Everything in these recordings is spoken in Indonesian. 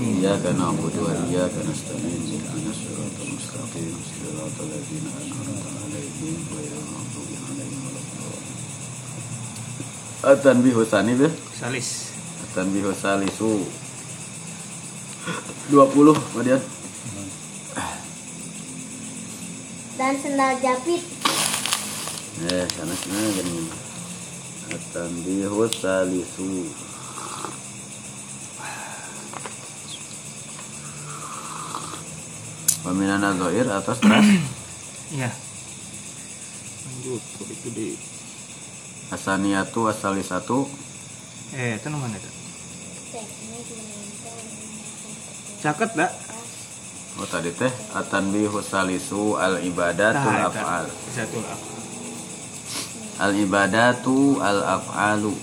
Iyyaka na'budu wa iyyaka nasta'in. Ihdinas siratal mustaqim. Siratal ladzina an'amta 'alaihim ghairil maghdubi 'alaihim waladdallin. At-tanbihu tsani be? Salis. At-tanbihu salisu. 20 kemudian dan sendal jepit Eh, sana sana gini. At-tanbihu salisu. Peminana zohir atas teras Iya. Lanjut itu di Asaniatu asali satu eh itu namanya itu. Caket dah. Oh tadi teh At-tanbihu salisu al ibadatul Nah, af'al Satu lah. Al ibadatu al af'alu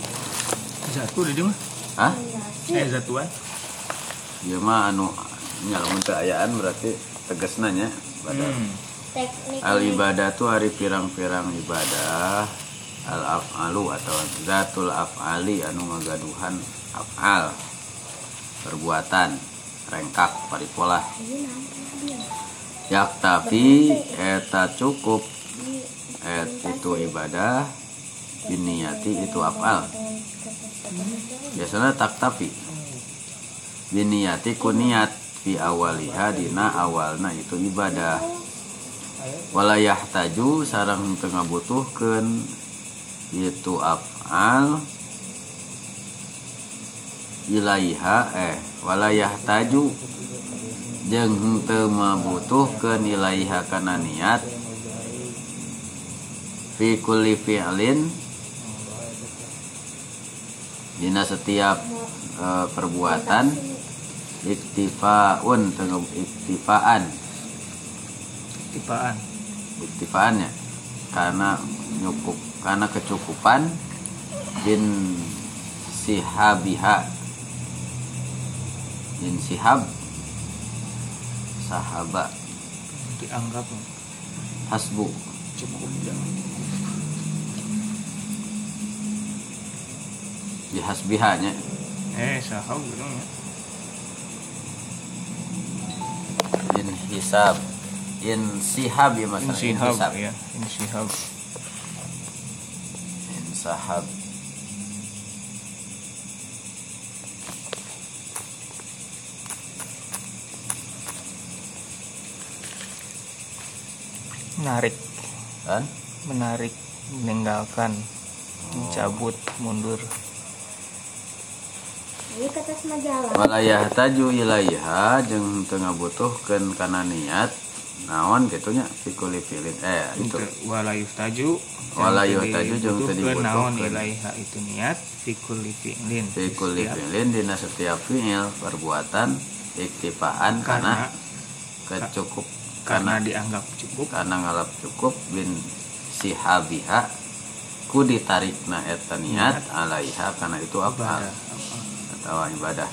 Satu di mah. Hah? Eh satuan. Ieu mah anu nyalamun ayaan berarti tegasna nya ibadah. Hmm. teknik Al ibadatu hari pirang-pirang ibadah al af'alu atau zatul af'ali anu ngagaduhan af'al perbuatan rengkak paripolah yak tapi eta cukup et itu ibadah biniyati itu af'al. Biasanya tak tapi biniyati ku niat fi awaliha dina awalna itu ibadah. Walayah taju sarang tengah butuhkan itu af'al. Ilaiha eh walayah taju jeung henteu mabutuhkeun ilaiha kana niat fi kulli fi'lin. Dina setiap eh, perbuatan iktifaun tengah iktifaan Tipaan. iktifaannya karena nyukup karena kecukupan bin sihabiha. Bin sihab. Sahaba. Dianggap. Hasbu. Cukup jangan. Dihasbihanya Eh sahau gitu ya. bin hisab in sihab ya mas Insihab ya. Insihab. in sahab Menarik. kan Menarik. Meninggalkan. Mencabut. Mundur. Walayah taju ilaiha jeung tengah butuhkeun kana niat naon gitunya fikuli filin eh itu. Walayuh taju. Walayuh taju jeung teu dibutuhkeun naon ilaiha itu niat fikul fi'lin. fikuli filin dina setiap fiil perbuatan iktifaan karena karena kecukup. karena karena dianggap cukup. karena ngalap cukup bin sihabiha ku ditarikna eta niat alaiha karena itu apa ibadah. atau ibadah.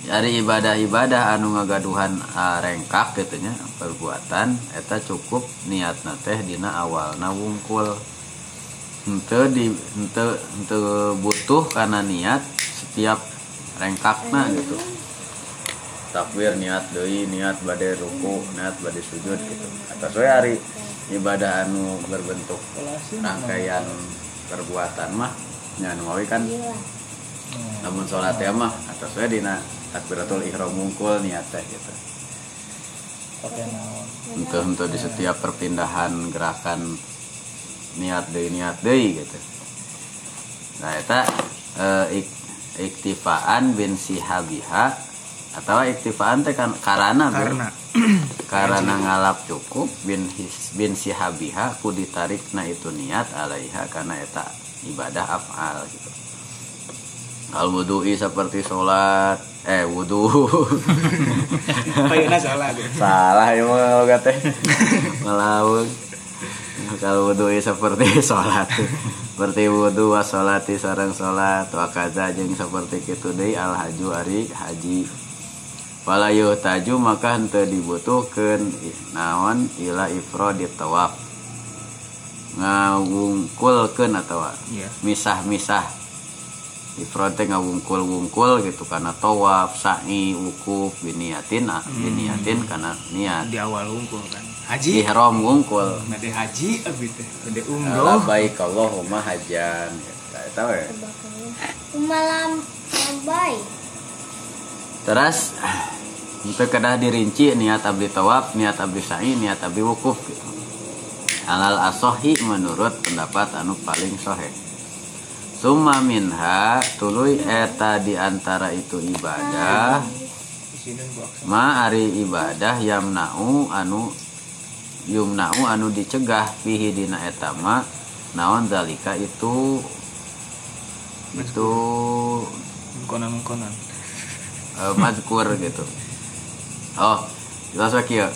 Dari ibadah-ibadah anu ngagaduhan ah, rengkak gitunya perbuatan eta cukup niat teh dina awalna wungkul. Henteu di henteu henteu butuh karena niat setiap rengkakna gitu. Takbir niat deui niat bade ruku niat bade sujud gitu. Atas we hari ibadah anu berbentuk rangkaian perbuatan mah nya anu kan? Iya. Namun sholat ya mah. Atas we dina takbiratul ihram mungkul niat teh gitu untuk untuk di setiap perpindahan gerakan niat deui niat deui gitu. Nah eta eh, ik- iktifaan bin sihabiha atau iktifaan teh kan karana karena. Karena ngalap cukup bin his, bin sihabiha ku ditarik na itu niat alaiha karena eta ibadah afal gitu kalau wudu'i seperti sholat. Eh wudhu Payuna salah salah ya mau teh melawan kalau wudhu seperti sholat. Seperti wudhu wa sholati sarang sholat. Wa kaza jeung seperti kitu deui al haju ari haji. Walayu taju maka henteu dibutuhkeun naon ila ifradit tawaf. Ngawungkulkeun atau Iya. misah-misah ifrod teh ngawungkul-wungkul gitu karena tawaf sa'i wukuf biniatin ah, biniatin karena niat Di awal unggul kan. Haji. ihram wungkul Made haji abi teh. Made umroh. Labbaik Allahumma hajan tahu ya Malam lambai. Terus untuk kedah dirinci niat abdi tawaf, niat abdi sa'i, niat abdi wukuf gitu. Alal asohi menurut pendapat anu paling sohe. Summa minha tuluy eta di antara itu ibadah ma ari ibadah yamna'u anu yumna'u anu dicegah fihi dina eta ma naon zalika itu itu Mengkonan-mengkonan. eh, mazkur gitu. Oh, jelas wakil.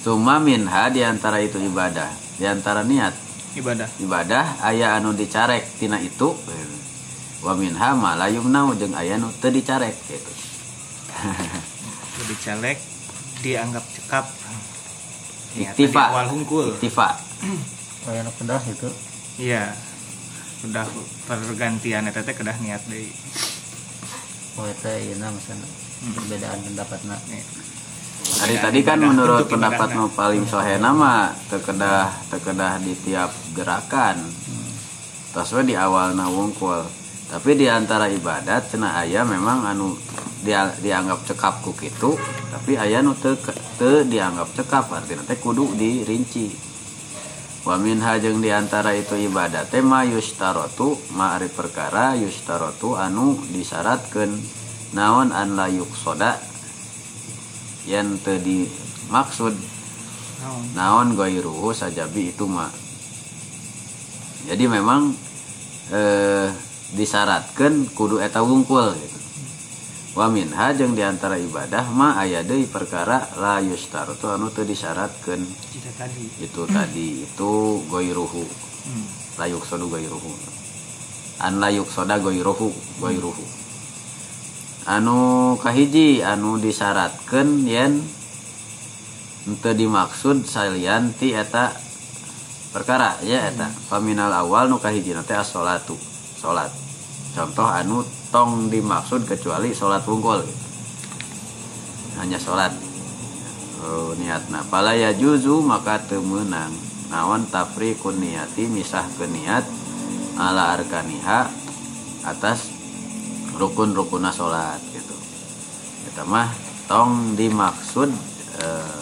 Suma minha di antara itu ibadah, di antara niat Ibadah. ibadah aya anu dicarek tina itu. Wa minha ma la yumnau jeung aya anu teu dicarek gitu. Jadi caleg dianggap cekap. Iktifa. di awal hungkul. Iktifa. Kayak anak kedah itu Iya. Udah pergantian eta teh kedah niat deui. oh itu iya nah misalnya perbedaan pendapat nak Hari Ibadah- tadi kan menurut untuk pendapat ibadahna. nu paling sohena mah tekedah tekedah di tiap gerakan. We di awal wungkul. Tapi di antara ibadat cenah aya memang anu dia, dianggap cekap ku kitu, tapi aya nu teu ke- teu dianggap cekap artinya teh kudu dirinci. Wa minha jeung di antara itu ibadat teh ma yustarotu ma ari perkara yustarotu anu disyaratkeun naon an la yuqsoda yen teu dimaksud Naon? goiruhu sajabi itu mah jadi memang eh, disyaratkan kudu eta wungkul gitu. wa minha jeung di antara ibadah ma aya deui perkara la yustarotu anu teu disyaratkeun tadi. itu tadi itu goiruhu Hmm. layuk sodu goiruhu an layuk soda goiruhu goiruhu anu Kahiji anu disyaratkan yen untuk dimaksud sayanti eta perkara ya eta. Hmm. Paminal awal nukahiji salat salat. Contoh anu tong dimaksud kecuali salat wunggul hanya salat. Oh, niat napala ya juzu maka temenang nawan tafri kun niati misah ke niat ala arkaniha atas rukun-rukuna salat gitu kita mah tong dimaksud eh,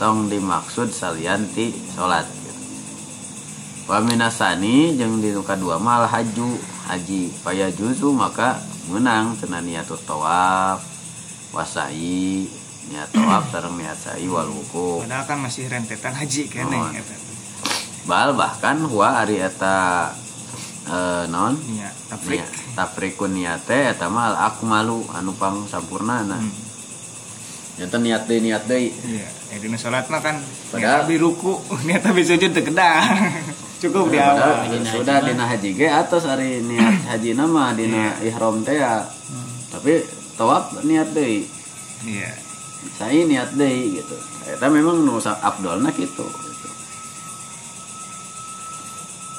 tong dimaksud salianti salat gitu. wa minasani jeung di nu kadua mal haju haji paya juzu maka menang cenah niatut tawaf wasai niat tawaf sareng niat sa'i wal wukuf Padahal kan masih rentetan haji kene Oh. bal bahkan huwa ari eta eh, non Nya, tafrik. Nia, tafrikun niate eta mah al akmalu anu pang sampurnana Hmm. Nyata niat deui niat deui Iya, ya dina salat mah kan Padahal- abi ruku, niat abi sujud teu. Cukup di awal. Sudah dina haji ge atos ari niat haji nama dina ihram teh ya. Tapi tawaf niat deui. Iya. Saya niat deui gitu. Eta memang nu kitu gitu.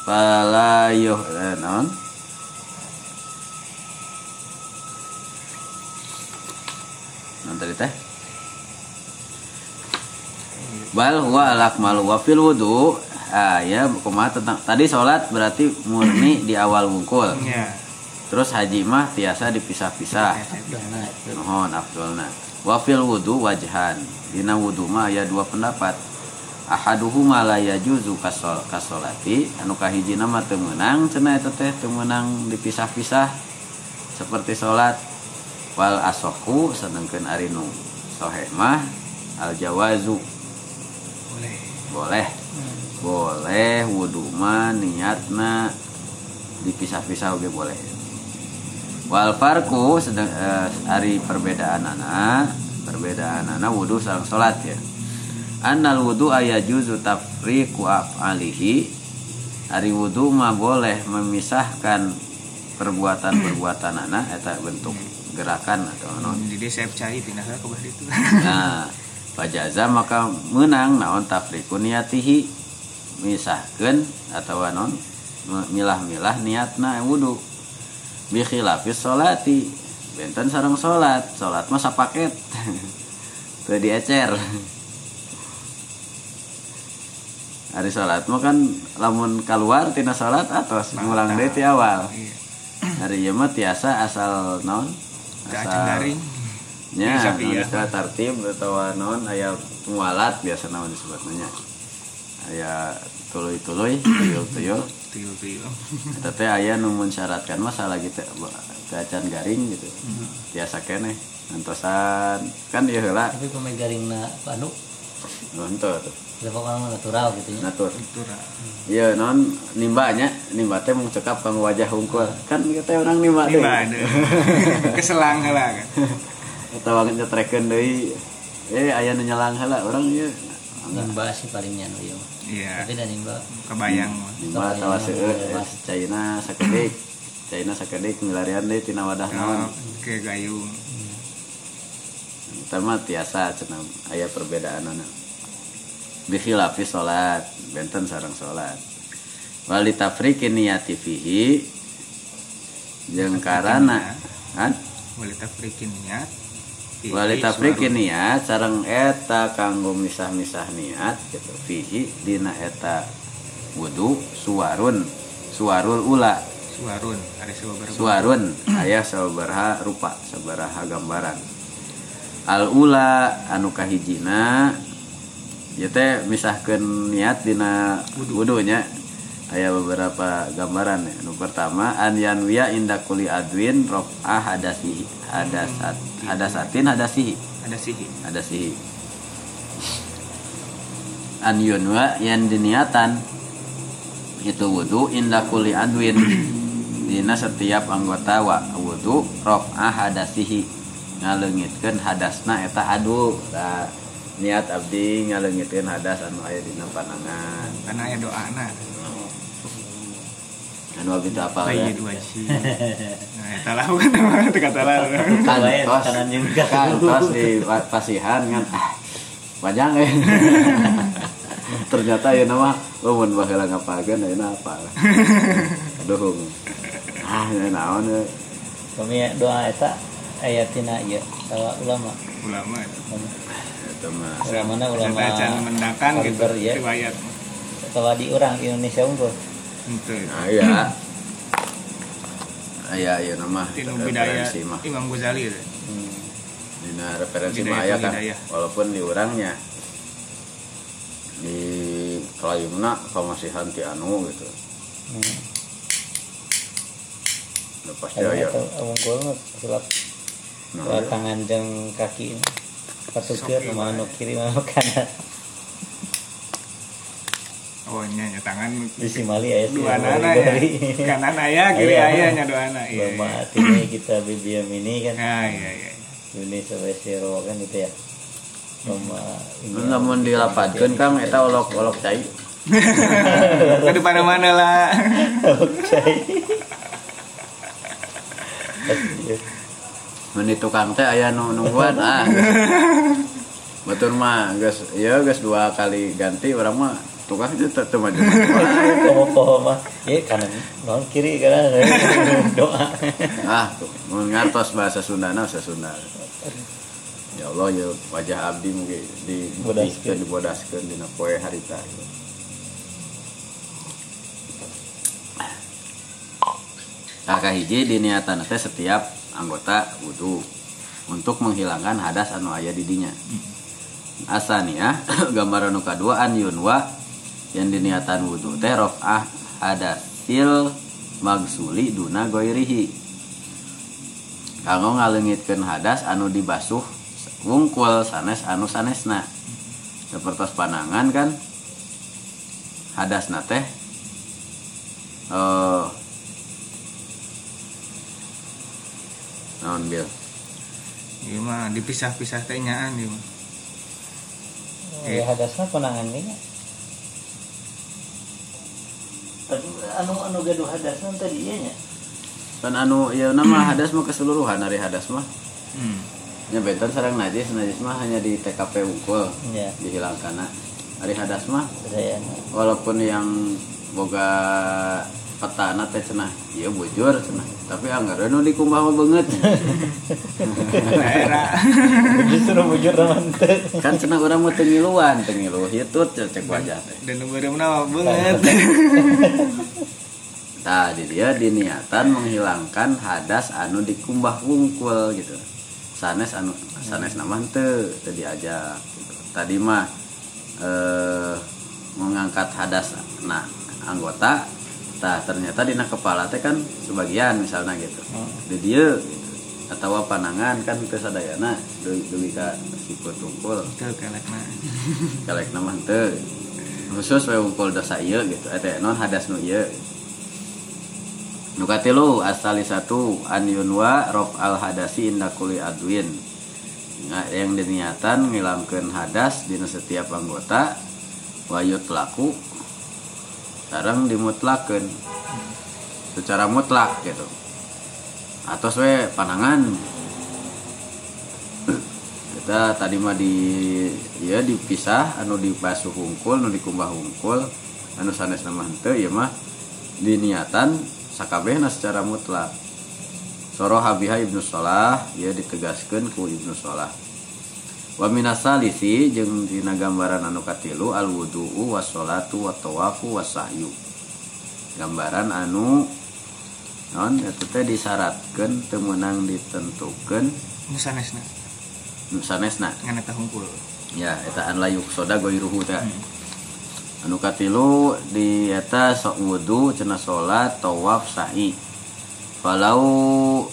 Yuh eh, naon? Naon tadi teh? Bal huwa alak malu wa fil wudu. Ah ya, kumaha tentang tadi sholat berarti murni di awal wungkul. Iya. Terus haji mah tiasa dipisah-pisah. Mohon afdolna. Wa fil wudu wajhan. Dina wudu mah aya dua pendapat. Ahaduhuma la yajuzu kasol kasolati. Anu kahijina mah teu meunang cenah eta teh teu meunang dipisah-pisah seperti salat wal asohu sedengkeun ari nu sohe mah al jawazu. Boleh. boleh. Boleh wudhu mah niatna dipisah-pisah oge boleh. Wal farku sedang eh, ari perbedaan anak perbedaan anak wudhu sareng salat ya annal wudhu ayajuzu tafriqu af'alihi. Ari wudhu mah boleh memisahkan perbuatan-perbuatan anak eta bentuk gerakan atau non. Jadi saya percaya pindah ke bawah itu. Nah, fajaza maka menang naon tafriku niatihi misahkan atau non milah-milah niatna wudhu bikhilafis sholati. Benten sarang sholat sholat masa paket tuh diecer hari sholat mah kan lamun keluar tina sholat atas ngulang deh ti awal. Iya. hari ieu mah tiasa asal non Gaceng garing. nya Bisa non pian. istilah tartib atau non aya mualat biasa naon disebutnya. Aya tuluy-tuluy tuyul-tuyul. Tuyul-tuyul. eta teh aya nu mensyaratkan masalah gitu gacan garing gitu. Tiasa keneh ngantosan kan ieu heula. Tapi pemain garing na anu nonton. tuh natural gitu ya natur lah. iya non nimbanya nimba teh mau cekap kang wajah hungkul kan kita orang nimba ada. Keselang heula kan. atau nyetrekeun deui eh aya nu nyelang heula urang ieu nimba sih palingnya nu ieu mah. Iya. tapi dan nimba Kebayang nimba tawa seueur eh, China sakedik China sakedik milarian deui tina wadah Oh, naon Kayak gayung. Eta mah tiasa cenah aya perbedaan anak bikhilafi salat benten sareng salat wali tafriqi niyati fihi. Jeung karana kan Boleh tafrikin niat. wali suara. niat sareng eta kanggo misah-misah niat gitu. Fihi dina eta wudu suwarun. Suwarul ula. Suarun. Ada sebuah berapa? suarun aya sabaraha rupa sabaraha gambaran. Al ula anu kahijina ya teh misahkeun niat dina wudunya. Aya beberapa gambaran ya. anu pertama an yanwiya inda kuli adwin raf'ah hadasihi hadasat hadasatin hadasihi Ada sihi. hadasihi an yunwa yang diniatan itu wudu inda kuli adwin. Dina setiap anggota wa wudu raf'ah hadasihi ngaleungitkeun hadasna eta adu. Tah, niat abdi ngaleungitkeun hadas anu aya dina panangan. Karena ya doa nah. anu abdi teu apal ya? Bayi dua sih. Nah, eta nama itu kata lah. Bae, kantos kantos di pa- pasihan kan. Ah panjang eh. Ternyata ya nama oh mun baheula ngapalkeun ayeuna apa aduh ah ya naon ya kami doa eta ayatina ieu tawa ulama. Ulama. Eta mah ulama ulama Ulama. Mendakan gitu. Kaliber, ya. Riwayat. tawa di urang Indonesia unggul Itu. nah iya aya ya nama Tinu bidaya referensi mah Imam Ghazali itu. hmm. dina referensi mah aya tu kan walaupun di urangnya di kalayumna pamasihan ti anu gitu hmm. Udah pasti Aya unggul mah silap nah, tangan jeung kaki patukeun Soki mana nu bae. kiri mana nu kanan Oh, nya nya tangan di Simali aya si dua nana ya. Kanan aya, kiri Aya. aya nya dua anak. Iya. Lama iya. artinya kita BBM ini kan Ah, iya iya. ini sampai zero kan gitu ya Lama ini Mun lamun dilapatkeun Kang eta olok-olok cai. Ke mana-mana lah. Oke. Mun di tukang teh aya nu nungguan ah. Betul mah geus ya geus dua kali ganti orang mah tukang itu teu maju. Poho-poho mah ya kanan non kiri kanan doa ah, tuh mun ngartos bahasa Sundana bahasa Sunda. Ya Allah ya wajah abdi mungkin di Bodaskeun. di dibodaskeun dina poe harita. Nah, kahiji diniatan teh setiap anggota wudhu untuk menghilangkan hadas anu aya di dinya. Asania gambaran nu kadua an yunwa yang diniatan wudhu teh raf'ah hadasil magsuli duna goirihi. Kanggo ngaleungitkeun hadas anu dibasuh wungkul sanes anu sanesna. Seperti panangan kan hadasna teh eh naon bil Iya mah dipisah-pisah teh nyaan ieu mah. ya hadasna konangan ini Tapi anu anu gaduh hadasna tadi ieu nya? Kan anu ya nama hadas mah keseluruhan hari hadas mah. Hmm. nya benten sareng najis najis mah hanya di TKP wungkul ya. dihilangkan hari hadas mah. Walaupun yang boga petana teh cenah iya bujur cenah. Tapi anggaran nu dikumbah mah banget justru bujur teman teh. Kan cenah orang mau tengiluan tengilu hitut cek wajah teh. Dan nama banget. Nah di dia diniatan menghilangkan hadas anu dikumbah wungkul gitu. Sanes anu sanes nama teu teu diajak gitu. tadi mah eh mengangkat hadas nah anggota tah ternyata dina kepala teh kan sebagian misalnya gitu. Di dia gitu. atau panangan kan ke sadayana deui deui ka sikut wungkul itu kelekna kalek nama teu. Khusus we wungkul dosa ieu gitu. Eta non hadas nu ieu. Nu katilu asali satu an yunwa rof al hadasi inda kuli adwin. Nah, yang diniatan ngilangkeun hadas dina setiap anggota wayut laku sareng dimutlakeun. Secara mutlak gitu. Atau we panangan. Kita tadi mah di ya dipisah anu dibasuh hungkul anu dikumbah hungkul anu sanes nama henteu ya mah diniatan sakabehna secara mutlak. Soro habiha ibnu salah ya ditegaskan ku ibnu salah wa minasalisi jeung dina gambaran anu katilu al wudu'u was salatu wat tawafu was sahyu gambaran anu non eta teh disyaratkeun teu meunang ditentukeun nusanesna nu sanesna. Ngan eta hungkul. Ya eta an layuk soda goiruhu teh. Anu katilu di eta sok wudu cenah salat tawaf sa'i. Falau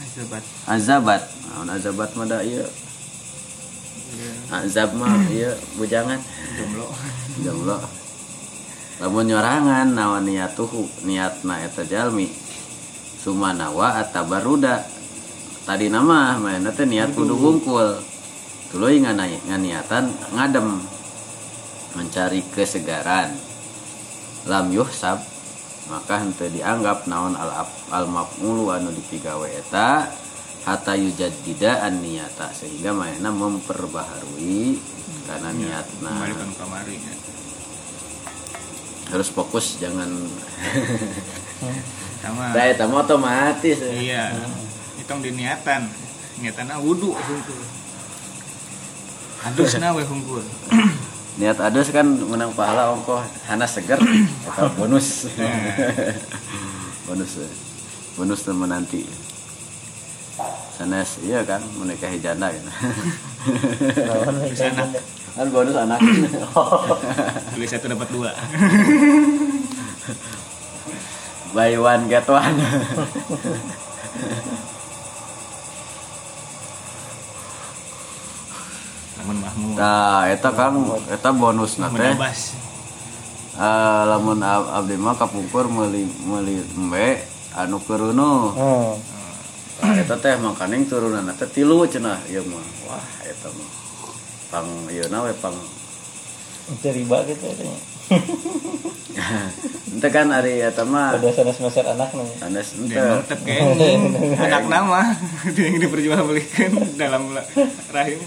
Azabat. azabat. Naon azabat mah da ieu azab mah ieu bujangan. Jomblo. Jomblo. Lamun nyorangan naon niatuhu niatna eta jalmi. Sumanawa atabaruda tadi nama mana teh niat kudu wungkul tuluy ngana nganiatan ngadem. Mencari kesegaran. Lam yuhsab maka henteu dianggap naon al al maf'ulu anu dipigawe eta hatta yujaddida an niyata sehingga mana memperbaharui karena niatna kembalikan kamari ya. harus fokus jangan sama Nah, itu mah otomatis. iya itu diniatan niatanna wudu hungkul adusna we hungkul Niat adus kan menang pahala ongkoh hana seger atau bonus. bonus. eh. Bonus teman nanti. Sanes iya kan menikahi janda lawan sana kan bonus anak. beli satu dapat dua Buy one get one. mahmud Nah, eta kan eta bonus teh. menabas Eh, lamun ab- abdi mah kapungkur meuli meuli embe anu keruno. oh Nah, eta teh makaning turunan teh tilu cenah ieu mah. Wah, eta mah. Pang ieu na we pang itu riba gitu katanya ente kan ari eta mah udah sana semester anak nih sanes ente. mantep anak nama dia yang diperjualbelikan dalam la- rahim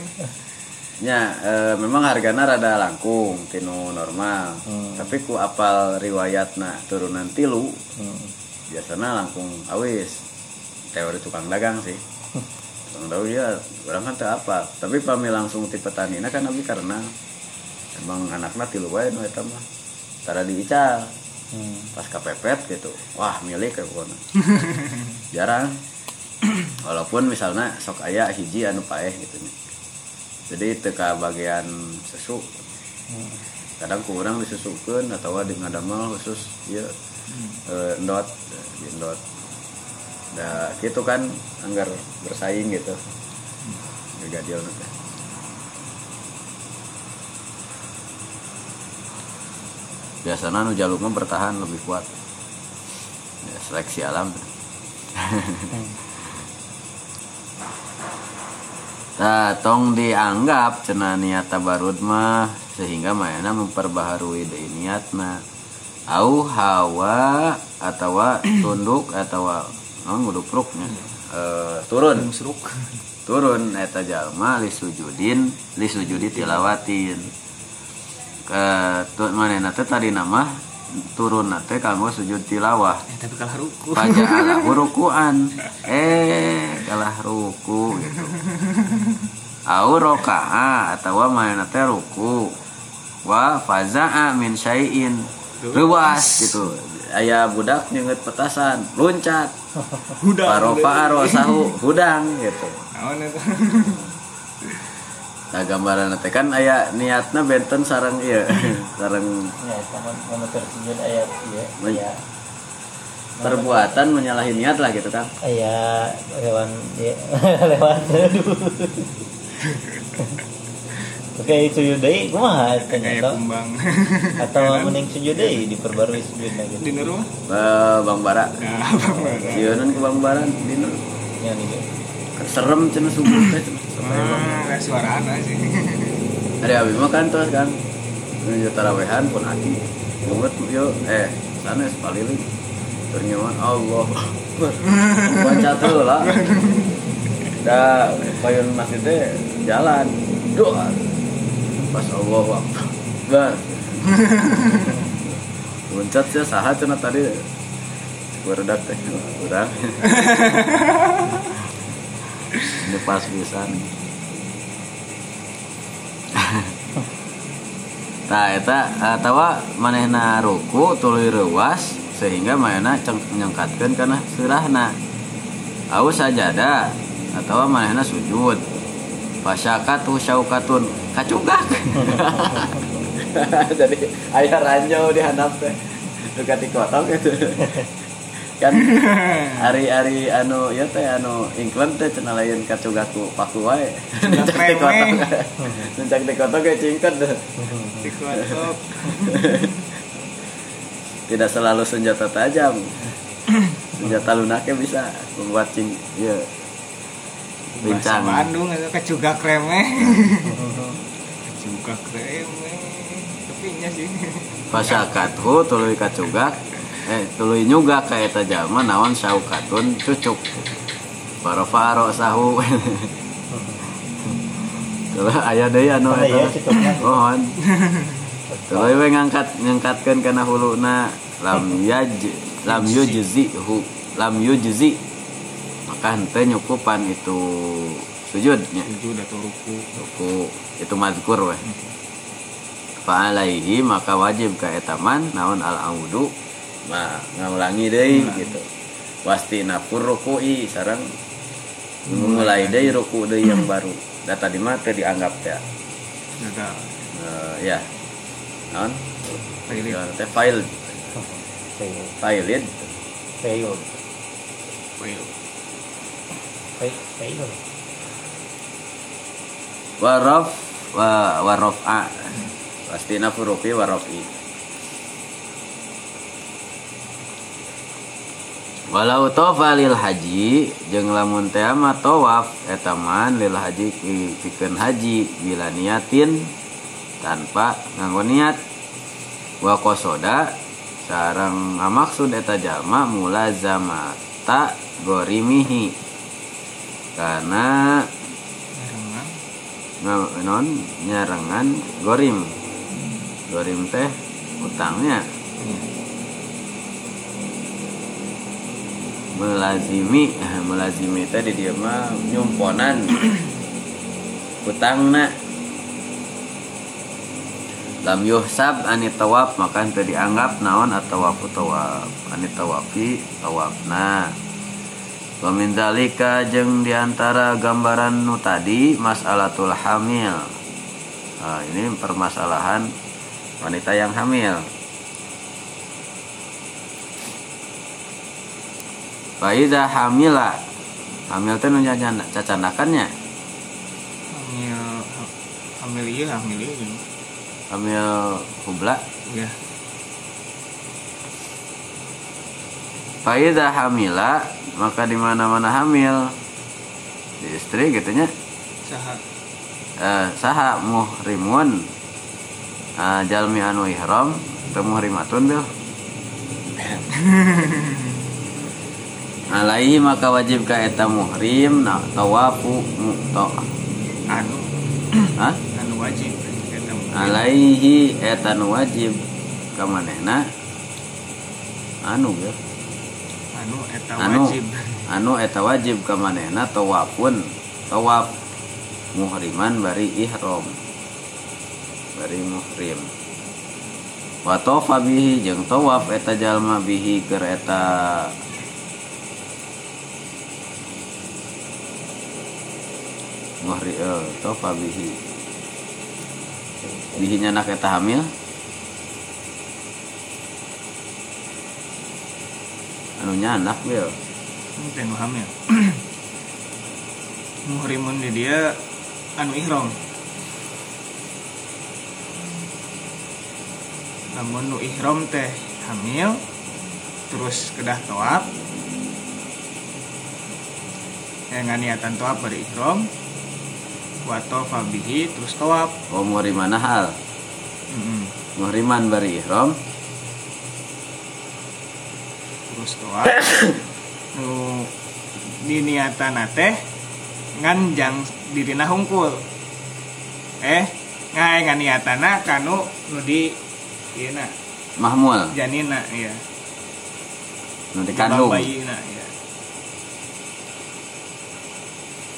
Nya eh, memang hargana rada langkung tinu normal. Hmm. Tapi ku apal riwayatna turunan tilu hmm. biasanya langkung awis. Teori tukang dagang sih. Tukang dagang ya orang kan apa. Tapi pami langsung ti petanina kan abi karena emang anakna tilu wae nu eta mah. Tara diical. Hmm. pas kepepet gitu wah milik ya pokoknya jarang walaupun misalnya sok aya hiji anu paeh gitu jadi teka bagian susu kadang kurang disusukeun atau di ngadamel khusus ieu eh, endot eh, di endot da gitu kan anggar bersaing gitu. Brigadir teh biasanya nu jaluknya bertahan lebih kuat. Ya, seleksi alam. Nah, tong dianggap cenah niat mah sehingga mainnya memperbaharui deui niatna. Au hawa atau tunduk atau non ngudupruknya. Eh turun. Turun eta jalma li sujudin li sujudi tilawatin. Ke tu mana teh tadi nama turun nate kanggo sujud tilawah. Eh, tapi kalah ruku. Faja'ala rukuan eh kalah ruku gitu. Au roka'a atau mana teh ruku. Wa faza'a min syai'in. Luas gitu aya budak nyeungeut petasan loncat. Udah parofa arosahu hudang gitu. Naon eta? Nah gambaran teh kan aya niatna benten sarang ieu sarang ya sama ayat ya Men- ya perbuatan menyalahi niat lah gitu kan. Ayat hewan ya lewat. aduh Oke sujud deui kumaha kayak ternyata kumbang. Atau mending sujud deui diperbarui sujudna gitu. di rumah Eh, Bang Bara. Nah bang Bara. Sieun ke Bang Bara dina Ya nih. Kan serem cenah subuh teh ah kayak suara anak sih. Hari abi mah kan terus kan? Menuju tarawehan pun aki Nungut yuk. Eh sana sepaliling Ternyata Allah. Baca tuh lah. Da payun masjid teh jalan. Doa Pas Allah Akbar. Loncat sih saha cenah tadi? Beredak teh. Udah Ini pas pisan. Nah, eta atawa manehna ruku tuluy reuas sehingga manehna ceng- nyengkatkeun kana seurahna. Au sajada atawa manehna sujud. Fasyakatu syaukatun kacugak. Jadi aya ranjau di handap teh. Dekat di kotok gitu. kan hari-hari anu ya teh anu ingklan teh cenah lain kacugaku paku wae. Nuncak di kotok. Nuncak di kotok ge cingket deh. di kotok tidak selalu senjata tajam senjata lunaknya bisa membuat cing ya bahasa bincang Bandung itu kecugak remeh kecugak remeh tapi nya sih pasyakathu tuluy kacugak eh tuluy nyugak ka eta jalma naon saukatun cucuk. Faro-faro sahu. Kalau aya deui anu Ada ya eta cukupnya. mohon. Tuluy we ngangkat ngangkatkeun kana huluna. Lam yaj lam yujzihu lam yujzi maka henteu nyukupan itu sujudnya sujud atau ruku. Ruku itu mazkur weh. Fa'alaihi maka wajib ka etaman naon al audu ma ngaulangi deui gitu. Wasti nafur ruku'i sareng mulai deui ruku deui yang baru. Da tadi mah dianggap ya Eh, ya. Naon? Pilih. Ya, teh file Fail. filed Fail. Fail. warof wa warofa pasti nafurufi warofi walau tofa lil haji jeung lamun teh mah tawaf eta man lil haji pi- pikeun haji bila niatin tanpa nganggo niat wa qasoda sareng ngamaksud eta jalma mulazamata gorimihi karena non nyarengan gorim gorim teh utangnya. Iya. melazimi eh, melazimi teh di dia mah nyumponan. Utangna. Lam yuhsab anit tawaf maka teu dianggap naon atawafu tawaf anit tawafi tawafna wa min zalika jeung di antara gambaran nu tadi masalatul hamil. Nah, ini permasalahan wanita yang hamil. Faiza hamila hamil teh nu nyacan- cacandakannya Hamil hamil iya hamil iya. Hamil hubla? Iya. Faiza hamila maka di mana mana hamil. Di istri gitunya Saha. Eh, saha muhrimun. Eh, jalmi anu ihram teu muhrimatun bil. Alaihi maka wajib ka eta muhrim na tawafu muqta anu. Hah? anu wajib alaihi eta nu wajib ka manehna. Anu ya anu anu eta wajib ka manehna tawafun tawaf muhriman bari ihram. Bari muhrim. Wa tawafa bihi jeung tawaf eta jalma bihi keur eta muhri eh tawafa bihi. Bihi nyanak eta hamil anu nyanak bil nu hamil. Muhrimun di dia anu ihram. Namun nu ihram teh hamil terus kedah toab. Yang niatan toab bari ihram. Wato fabihi terus toab. Oh muhrimana hal Mm-mm. muhriman bari ihram toab nu di niatan teh ngan jang dirina hungkul. Eh ngai ngan niatana kanu nu di ieu na mahmul. Janina iya. Nu dikandung bayina iya.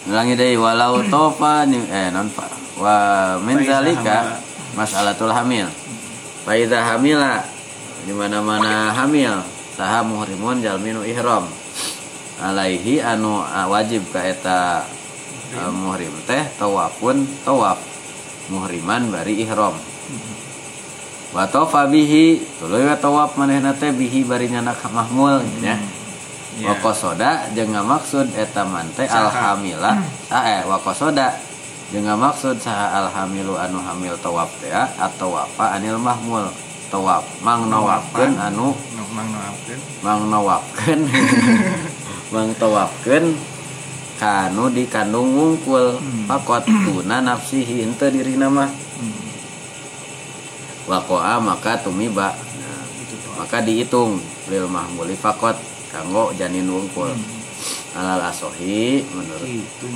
Ulangi deui walau tofa eh non fa wa min zalika hamala. mas'alatul hamil. Fa idza hamila di mana-mana hamil saha muhrimun jalminu ihram. Alaihi anu ah, wajib ka eta ah, muhrim teh tawafun tawaf muhriman bari ihram. Wa tawafa bihi tuluy wa tawaf manehna teh bihi bari nyanak mahmul ya. Iya. Wakosoda jeung maksud eta man teh alhamila ah eh wakosoda jeung maksud saha alhamilu anu hamil tawaf teh atau apa anil mahmul. Tawaf mang nawafkeun anu nu mang noapkeun mang nawafkeun mang tawafkeun kanu dikandung wungkul Hmm. pakot tuna nafsihi henteu dirina mah. Hmm. waqa'a maka tumiba. Nah, itu toab maka dihitung lil mahmuli fakot kanggo janin wungkul. Hmm. alal asohi menurut. Itu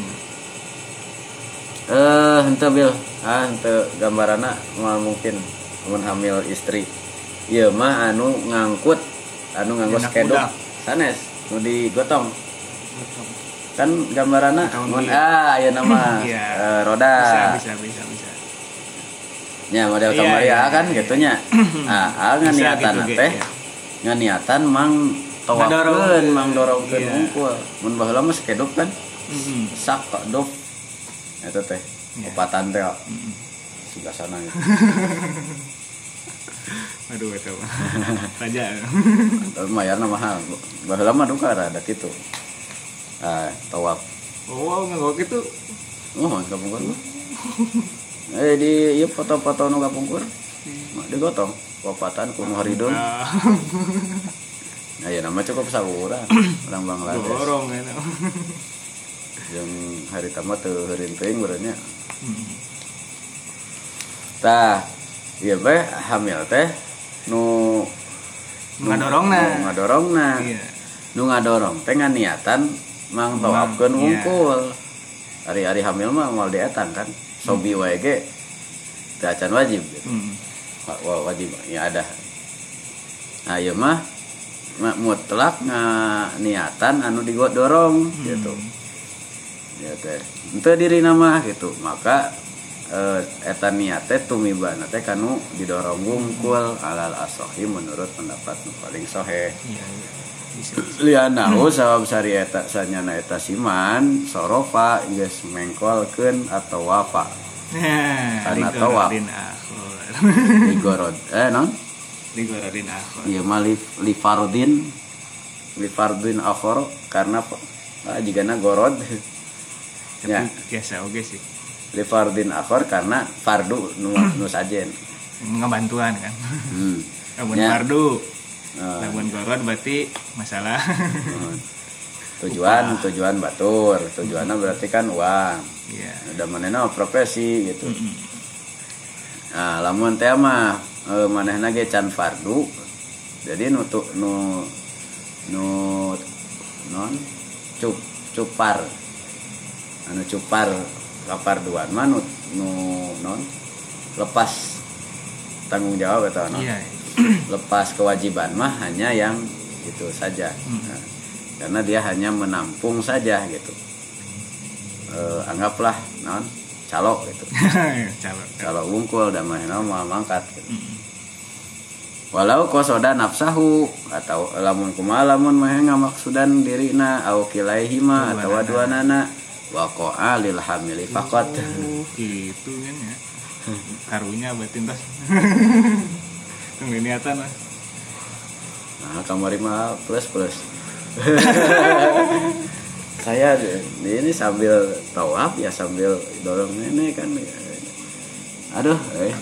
eh ente bil. Ah ente gambarana mungkin mun hamil istri ieu mah anu ngangkut anu nganggo Anak skedok sanes nu digotong kan gambarana mun iya. ah aya nama Iya. eh, roda bisa bisa bisa bisa nya model Iya, kamari iya, kan iya. gitu nya ah ah nganiatan gitu, teh iya. nganiatan mang Ngadorongkeun. mang dorongkeun Iya. hungkul mun baheula mah skedok kan sak dop eta teh Iya. opatan teh sebelah sana gitu. aduh itu raja Tapi mayarna mahal. Baheula mah duka rada kitu. Ah, tawaf. oh nggak gitu Oh, kapungkur mah. Eh di ieu foto-foto nu kapungkur. Mah digotong wapatan ku Nuharidun. Ah, Nah, ya nama cukup saurang. Orang Bangladesh. dorong gitu Yang hari tamat heureun teuing berenya. Hmm. Tah, ieu teh hamil teh nu Nu ngadorongna. nu ngadorongna. iya nu ngadorong teh niatan mang tawafkeun Mang, iya. wungkul hari-hari hamil mah mau dietang kan sobi wae ge acan wajib gitu. Hmm. Wa- wa- wajib ya ada nah ieu mah ma- mutlak nga niatan anu digodorong gitu ya teh henteu diri nama gitu maka eh, eta niat teh tumibana teh kanu didorong wungkul alal asohi menurut pendapat nu paling soheh iya iya. Lianahu sabab sari eta sanyana eta siman sorofa geus mengkolkeun atau wafa Karena akhor. digorod eh non? Digorodin akhor. ieu mah li, li fardin. Li fardin akhor karena ah, jigana gorod. Tapi ya. biasa oke sih. Li fardin akhor karena fardu nu, nu sajen Ngebantuan kan. hmm. Lamun Ya. fardu, Eh, lamun gorod berarti masalah. eh. tujuan tujuan batur tujuannya berarti kan uang Iya. udah mana profesi gitu Mm-mm. Nah, lamun teh mah e, manehna ge can fardu. Jadi nu tu, nu nu non cup cupar. Anu cupar kaparduan mah nu, nu non lepas tanggung jawab atau no? iya lepas kewajiban mah hanya yang itu saja Hmm. Nah, karena dia hanya menampung saja gitu Eh, anggaplah non calo gitu calon kalau wungkul dan mahina mau mangkat gitu. Mm. walau kosoda nafsahu atau lamun kumaha lamun mah ngamaksudan dirina au kilaihima atau Duanana. Dua nana wa qa'a lil hamili faqat Oh, gitu kan ya. Karunya batin tas tunggu niatan lah. Nah kamari mah plus plus. Saya ini sambil tawaf ya sambil dorong nenek kan. Aduh eh.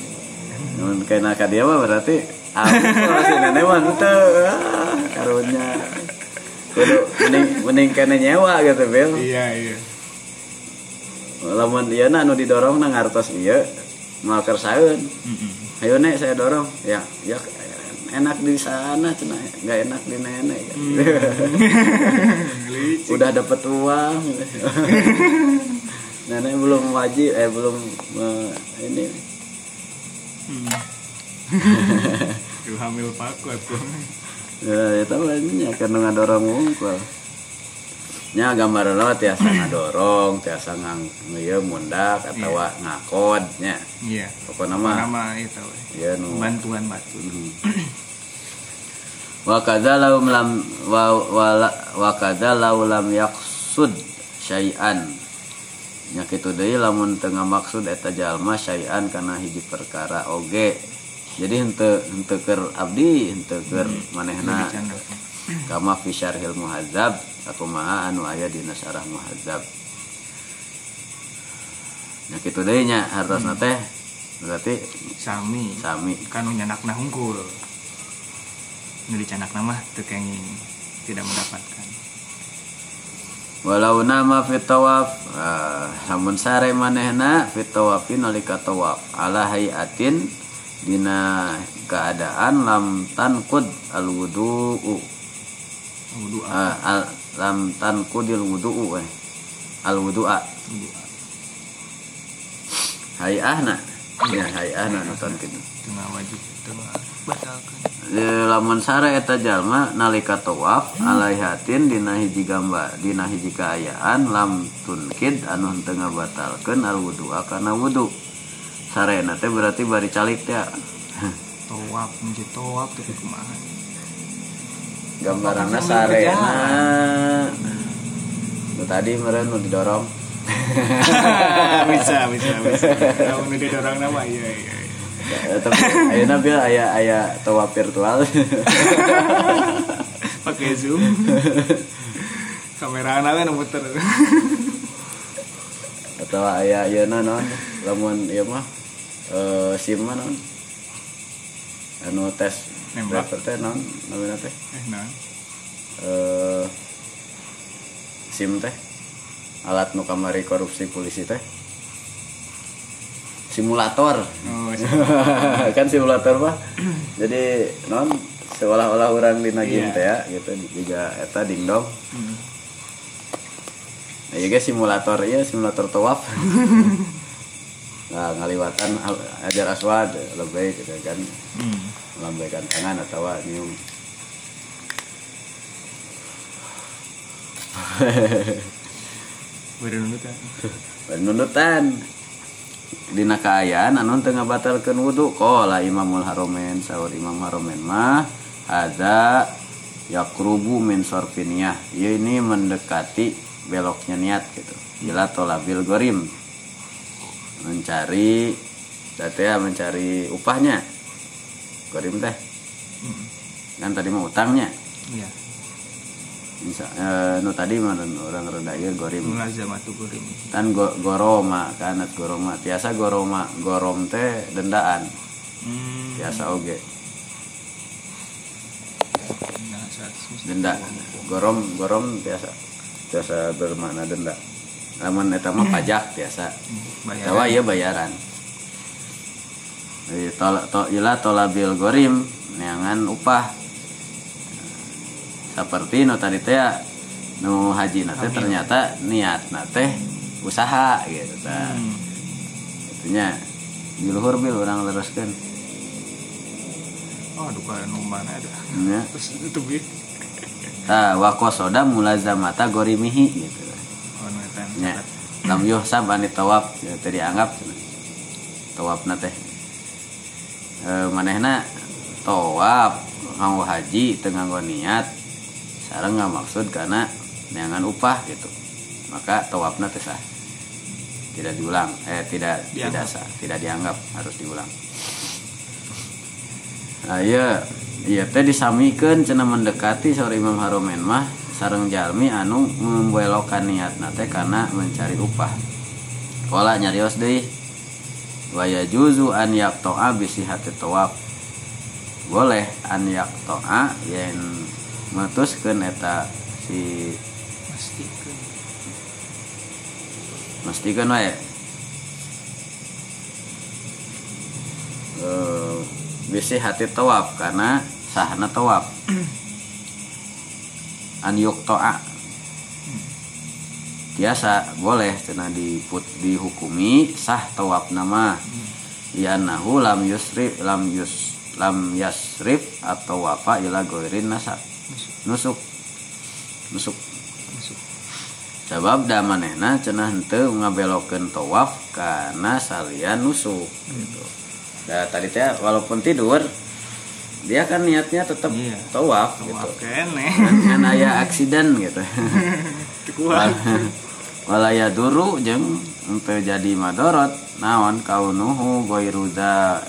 Nun kena dia mah berarti aku si nenek mah teu ah, karunya. Kudu mending mending kena nyewa gitu Bel iya iya lamun na anu didorong na ngartos ieu mau Mm-mm. ayo nek saya dorong. Ya ya enak di sana cenah. Nggak enak di nenek. Licik. udah dapat uang. Nenek belum wajib eh belum eh, ini. Mm. Ibu hamil paku aku ya itu banyak karena ngadorong wungkul nya gambar lo tiasa ngadorong tiasa ngang ngieu mundak atau ngakod nya. Iya. Pokoknya mah nama itu. Ya nu. Bantuan batu wa kadza law lam wa wa wa kadza law lam yaqsud syai'an. Nya kitu deui lamun teu ngamaksud eta jalma syai'an kana hiji perkara oge. Jadi henteu henteu keur abdi henteu keur manehna. Lebih canda. kama fi syarhil muhazzab akumaha anu aya dina syarah muhazzab nya kitu deui nya hartosna teh. Berarti sami. Sami. Kan nyanak nah hungkul nu dicanak nama tekenging tidak mendapatkan. Walau nama fit tawaf ah, lamun sare manehna fit tawafi nalika tawaf. Ala hayatin dina keadaan lam tanqud al wudu Ah, al, lam tanqudil wudu'u eh. al wudu'a. Wudu hayahna. Ya hayahna nonton gitu tengah wajib tengah batalkan. Lamun sare eta jalma nalika tawaf alaihatin dina hiji gambar dina hiji kaayaan lam tunkid anu henteu ngabatalkeun al wudu'a kana wudu. Sarena teh berarti bari calik teh towap menjadi towap tapi kumaha gambaranna Apakah sarena nu tadi meureun nu didorong. Bisa bisa bisa. Nu didorong nama iya iya iya. Eh, tapi ayeuna bil aya aya tawaf virtual. Pakai zoom. Kamera anak kan muter atau aya ayeuna non lamun ieu mah. Eh SIM mah non anu tes Nembak. driver teh non namanya teh? Eh nah eh SIM teh. Alat nu kamari korupsi polisi teh. Simulator. Oh kan simulator mah. Jadi non seolah-olah orang di Iya. teh ya gitu. Juga eta dingdong Hmm. nah juga simulator iya simulator tawaf. Nah ngaliwatan al- ajar aswad lebih gitu kan. Hmm. Melambaikan tangan atau nyium Beri nunut kan nunutan dina kaayaan anu teu ngabatalkeun wudu qala imamul haromen sahur imam haromen mah ada yakrubu min sorfiniyah ieu ini mendekati beloknya niat gitu. Bila tolabil gorim. Mencari berarti ya mencari upahnya gorim teh. Hmm. kan tadi mau utangnya. Iya. Misal, eh, nu tadi mah orang reda ieu gorim. Mulazamatu gurim kan go, goroma kan at goroma. Tiasa goroma gorom teh dendaan. Hmm. tiasa oge. Nah denda. Gorom gorom tiasa tiasa bermakna denda. Lamun eta mah pajak tiasa. Bayar tawa ieu bayaran ila tolabil gorim neangan upah. Seperti nu tadi teh nu haji teh Hamil. ternyata niat teh usaha gitu tah. hmm. itunya di luhur bil orang teruskan oh aduh kalau nu mana ada? Ya terus itu bi. Tah wakosoda mulazamata gorimihi gitu. Oh nya. lam yuhsab ani tawaf ya, teu dianggap tawafna teh e, manehna tawaf nganggo haji teu nganggo niat. Sareng nggak maksud karena neangan upah gitu. Maka tawafna teh sah. Tidak diulang eh tidak tidak Dianggap. sah tidak dianggap harus diulang. Nah iya iya teh disamikeun cenah mendekati saur Imam Haromen mah sareng jalmi anu membelokkan niat nate karena mencari upah. Kala nyarios deui wa yajuzu an yaqta'a bi sihhati tawaf boleh an yaqta'a yen metuskeun eta si pastikan mestikeun wae. Eh bisi hati tawaf karena sahna tawaf an yuktoa biasa boleh. Cenah diput dihukumi sah tawaf nama ya nahu lam yusrif lam yus lam yasrif atau wafa ila goirin nasa nusuk. Nusuk. Sebab da manehna cenah henteu ngabelokeun tawaf karena salian nusuk gitu. Da tadi teh walaupun tidur dia kan niatnya tetap Iya. tawaf gitu. tawaf kene Kan aya aksiden gitu. kuat Walaya duru jeung henteu jadi madorot naon kaunuhu goiruda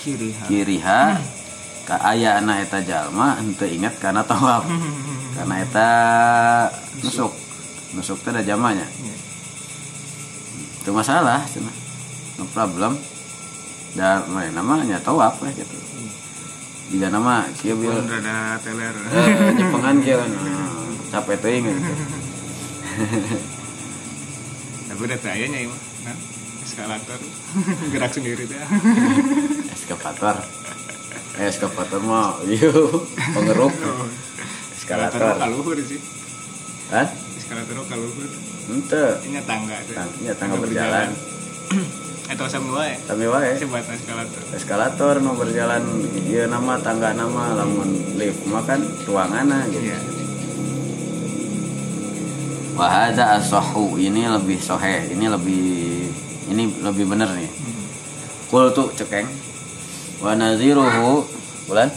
kiri ha kiriha ka aya anak eta jalma henteu inget karena tawaf. Karena eta nusuk. Nusuk teh ada jamanya. Iya. itu masalah cina no problem dan main namanya tawaf lah gitu jika nama kia bil pun rada teler eh, jepengan kia kan eh, capek teuing gitu tapi udah tayanya ya nah eskalator. Gerak sendiri teh eskavator. Eh, eskavator mah iya. Pengeruk. Eskalator. Kaluhur sih. Kan eskalator kaluhur. Ente ini tangga tuh. Iya, tangga berjalan. atau sama wae tapi wae sebat eskalator. Eskalator mau berjalan iya nama tangga nama lamun lift mah kan ruanganna gitu. Iya Wahada asohu ini lebih sohe, ini lebih ini lebih bener nih. Kul tuh cekeng. Wa naziruhu bulan?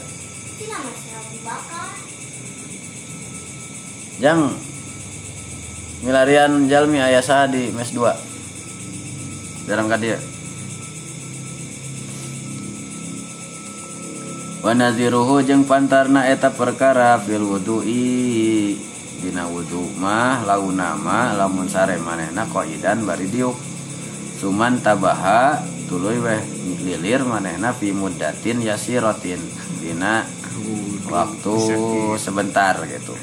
Jang milarian jalmi ayasa di mes 2 dalam dia. Wa naziruhu jeung pantarna eta perkara fil wudu'i dina wudu mah launa mah lamun sare manehna qaidan bari diuk. Suman tabaha tuluy weh lilir manehna fi muddatin yasiratin dina waktu sebentar gitu.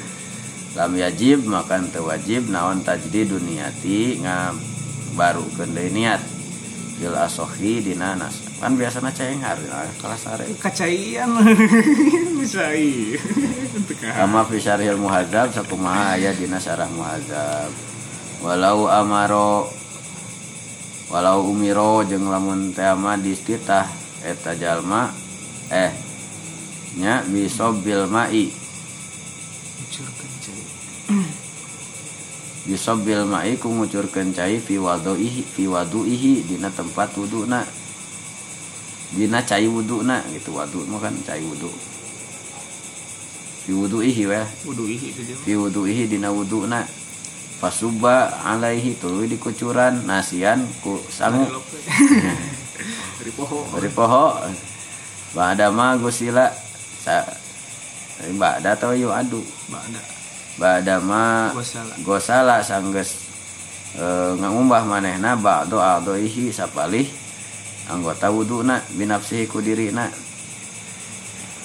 Lam yajib makan teu wajib naon tajdi duniati baru deui niat. Fil asohi dina nas kan biasana cenghar ah, kelas sare kacaian bisa iya Teka. kama fi syarhil muhadzab sakumaha aya dina syarah muhadzab. Walau amaro walau umiro jeung lamun teh ama distitah eta jalma eh nya bisobil mai. Bisobil mai ku ngucurkeun cai fi waduihi fi waduihi dina tempat wuduna dina cai wuduna gitu. Wadu mah kan cai wudu. Fi wuduihi weh. Wudu ihi itu aja. fi wuduihi dina wuduna fasuba alaihi tuluy dikucuran nasian ku sangu. Dari poho. dari poho. Ba'da ma gusila. Sa ba'da atau yu adu. Bada. ba'da ma Gua salah. gosala sanggeus e, ngamumbah manehna. A'daihi sapalih anggota wuduna binafsihi ku dirina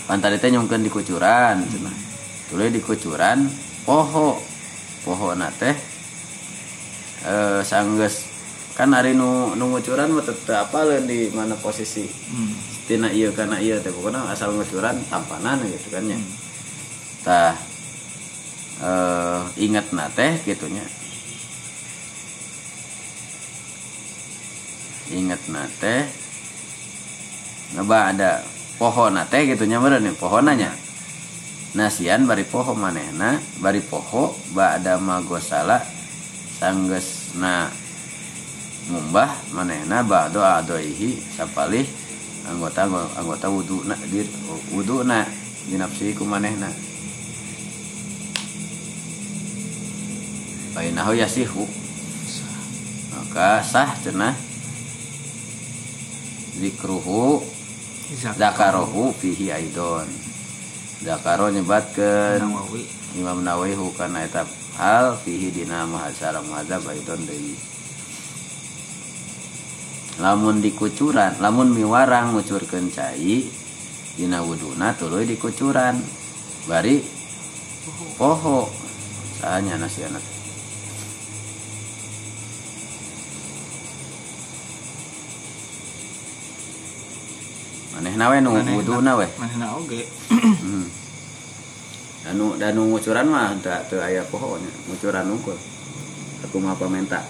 pantari teh nyungkeun di kucuran cenah tuluy di kucuran poho. Poho na teh e, sanggeus. Kan hari nu nu ngucuran mah teu teu apaleun di mana posisi. Hmm. tina iya kana iya teh pokoknya asal ngucuran tampanan gitu kan ya. Tah eh inget na teh gitunya inget nate ngeba ada pohon nate gitu nyamber nih pohonanya. Nasian bari poho manehna bari poho ada magosala sangges na ngumbah manehna ba doa doihi sapalih anggota anggota wudu na di wudu na dinapsi ku manehna bainahu yasihu. Maka sah cenah zikruhu zakarohu. Fihi aidon. Zakaro nyebatkeun Nawawi. Imam Nawawi hukana eta hal fihi dina mahasara muhadzab aidon deui. Lamun dikucuran lamun miwarang ngucurkeun cai dina wuduna tuluy dikucuran. Bari poho. sahanya nasi anak manehna we nu Manehna- wuduna we manehna oge Hmm. Anu danu ngucuran mah teu teu aya pohonnya, ngucuran unggul. Aku mah pamenta.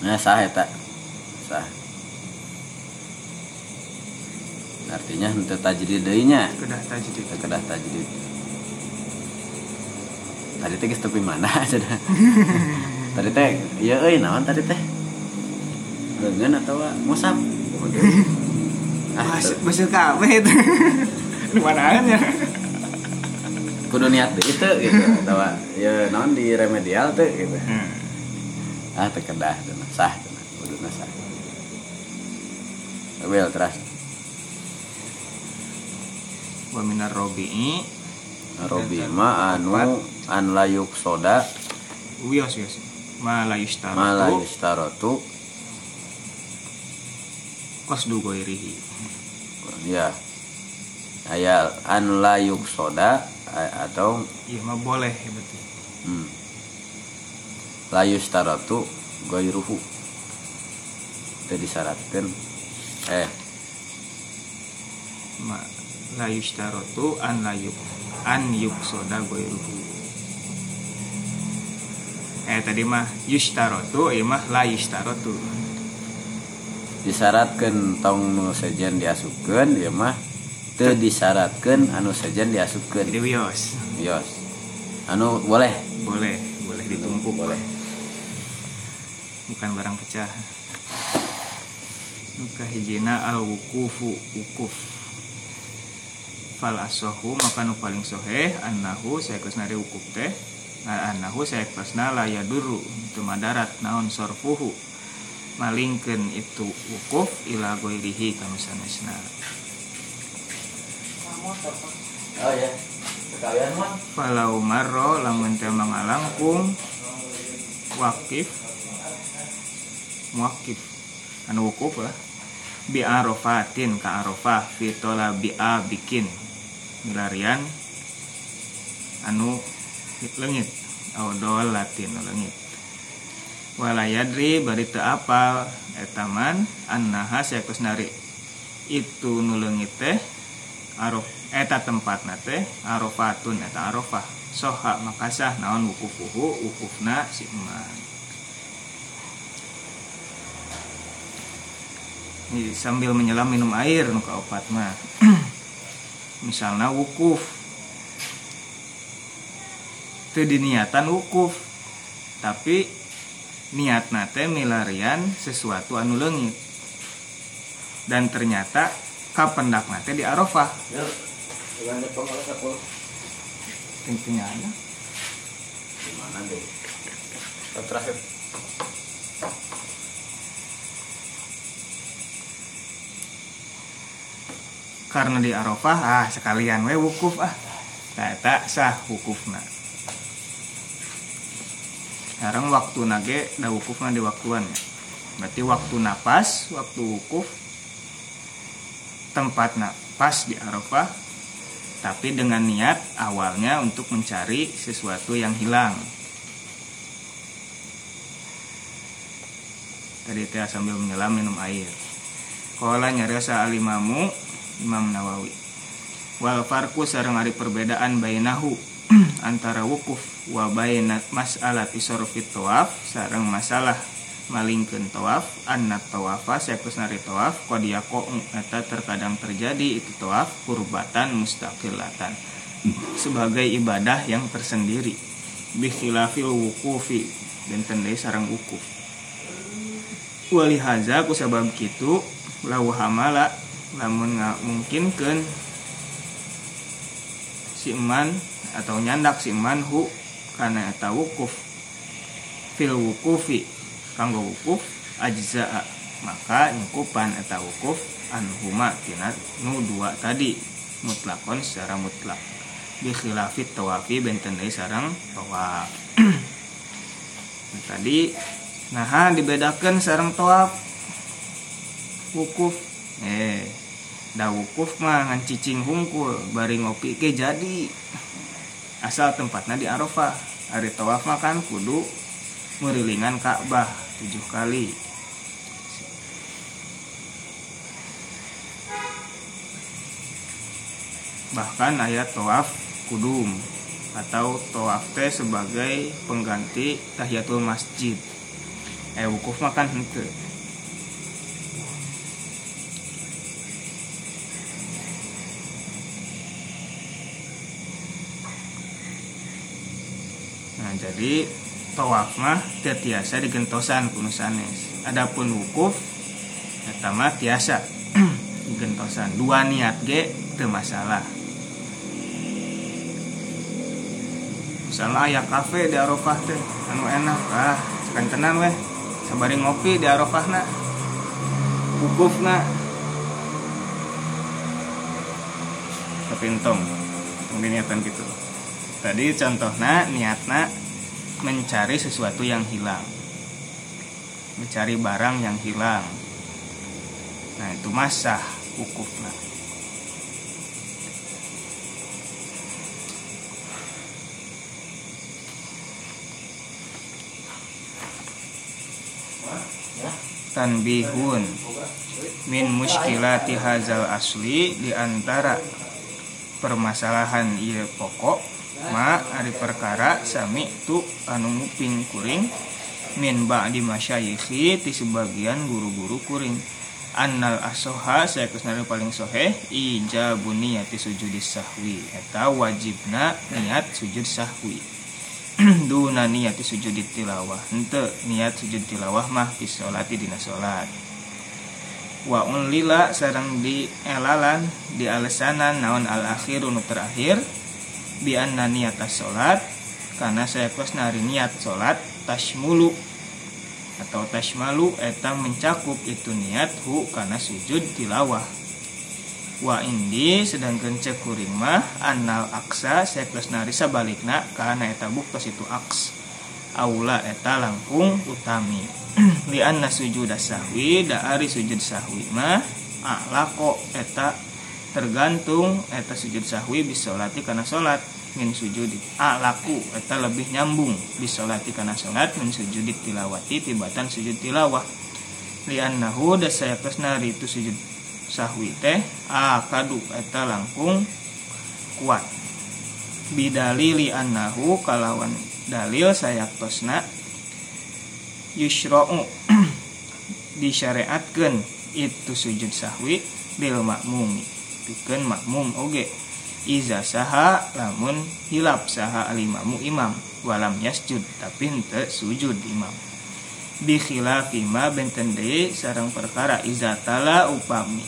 Nah, sah eta. Sah. Artinya henteu tajdid deui nya, kedah tajdid kedah tajdid. Tadi teh geus tepi mana cenah. Tadi teh ieu euy naon tadi teh? Leungeun atau ngosap? Ah, Mas, masih kabeh itu. Mana ya kudu niat deh itu gitu. Atau ya non di remedial tuh gitu. Hmm. ah terkedah tuh sah tuh kudu sah. Bel terus? Wa minar robi'i. Robi ma anu an layuk soda. Wios wios ma tarotu qasdu ghairihi ya. Aya an layuk soda a- atau? Iya mah boleh ya berarti. Hmm, layus tarotu goiruhu itu disyaratkan. Eh. Ma la yustaratu an la yuk an yuk soda ghairuhu eh tadi mah yustaratu ieu mah la yustaratu disyaratkan tong nu sejen diasupkeun ya mah teu disyaratkan anu sejen diasupkeun. Jadi wios yos anu boleh? Boleh boleh ditumpuk. Boleh. Bukan barang pecah. Nuka hijina al wukufu wukuf. Fal asohu maka nu paling soheh annahu saya kesna wukuf teh nah annahu saya kesna laya duru itu madarat naon sorfuhu malingkeun itu wukuf ila goirihi kanu sanesna oh ya sekalian mah falau marro lamun teu mangalangkung wakif. Muakif anu wukuf lah. Bi arofatin ka arofah fitola bi a bikin milarian anu lengit. Audol latin nu lengit walayadri bari teu apal etaman annaha saekus nari. Itu nu leungit teh arof eta tempatna teh arofatun eta arofah. Soha makasah naon wukufuhu wukufna si emak Ini sambil menyelam minum air nu opat mah. Misalnya wukuf. Teu diniatan wukuf. Tapi niat nate milarian sesuatu anu leungit. Dan ternyata kapendak nate di sepuluh tentunya ada gimana deh terakhir. Karena di arofah ah sekalian we wukuf ah. Tak tak sah wukufna sekarang waktu nage da wukufna di waktuan ya. Berarti waktu napas waktu wukuf tempat pas di arafah. Tapi dengan niat awalnya untuk mencari sesuatu yang hilang. Tadi teh sambil menyelam minum air. Kala nyariasa alimamu Imam Nawawi. Wal farku sareng ari perbedaan bainahu antara wukuf wa baina mas'alati sorfit tawaf sareng masalah malingkeun tawaf anna tawafa saekus nari tawaf qad yaqa'u eta terkadang terjadi itu tawaf kurbatan mustaqillatan. Sebagai ibadah yang tersendiri. Bi khilafil wuqufi dan tendai sarang wukuf. Walihaza ku sabab kitu lau hamala lamun mungkinkeun si eman atau nyandak si eman hu karena eta wukuf. Fil wukufi kanggo wukuf ajza maka nyukupan eta wukuf anhuma tina nu dua tadi mutlakon secara mutlak. Bi khilafit tawafi benten deui sareng tawaf. Tadi nah dibedakan sareng tawaf. Wukuf. Eh da wukuf mah ngan cicing hungkul bari ngopi ke jadi asal tempatnya di Arafah. Hari tawaf mah kan kudu merilingan Ka'bah tujuh kali. Bahkan ayat tawaf kudum atau tawaf teh sebagai pengganti tahiyatul masjid. Eh wukuf makan hente jadi tawaf mah tiasa digentosan kunusanes adapun wukuf eta mah tiasa digentosan dua niat ge teu masalah misalnya aya kafe di Arafah teh anu enak ah sekan tenan weh. Sabari ngopi di Arafah na wukuf na. Tapi entong entong diniatan gitu. Tadi contohnya niatna mencari sesuatu yang hilang. Mencari barang yang hilang. Nah itu masah wukuf nah tanbihun min muskilati hazal asli di antara permasalahan iya pokok ma ari perkara sami tu anu nguping kuring min ba'di masyayikhi ti sebagian guru-guru kuring. Annal asoha saya kesnari paling soheh ijabun niyati sujudis sahwi. Eta wajibna niat sujud sahwi. Duna niat sujud tilawah. Ente niat sujud tilawah mah di sholati dina sholat wa unlila sarang di elalan di alasanan naon al akhiru nu terakhir bi anna niat sholat karena saya kos nari niat sholat tashmulu. Atau tashmalu eta mencakup itu niat hu karena sujud tilawah. Wa indi sedangkan cek kuring mah anal aksa sekles nari sabalikna karena eta buktos itu aks. Aula eta langkung utami. Li anna sujud sahwi dari sujud sahwi mah alako eta tergantung eta sujud sahwi bisolati karena solat min sujud alaku eta lebih nyambung bisolati karena solat min sujud tilawati tibatan sujud tilawah. Li annahu da saya nari itu sujud sahwi teh akadu eta langkung kuat. Bidalili annahu kalawan dalil sayaktosna yushra'u disyariatkeun itu sujud sahwi bil makmum pikeun makmum. Oge. Iza saha lamun hilap saha alimamu imam. Walam yasjud tapi henteu sujud imam. Bi khilafi ma benten sarang perkara iza tala upami.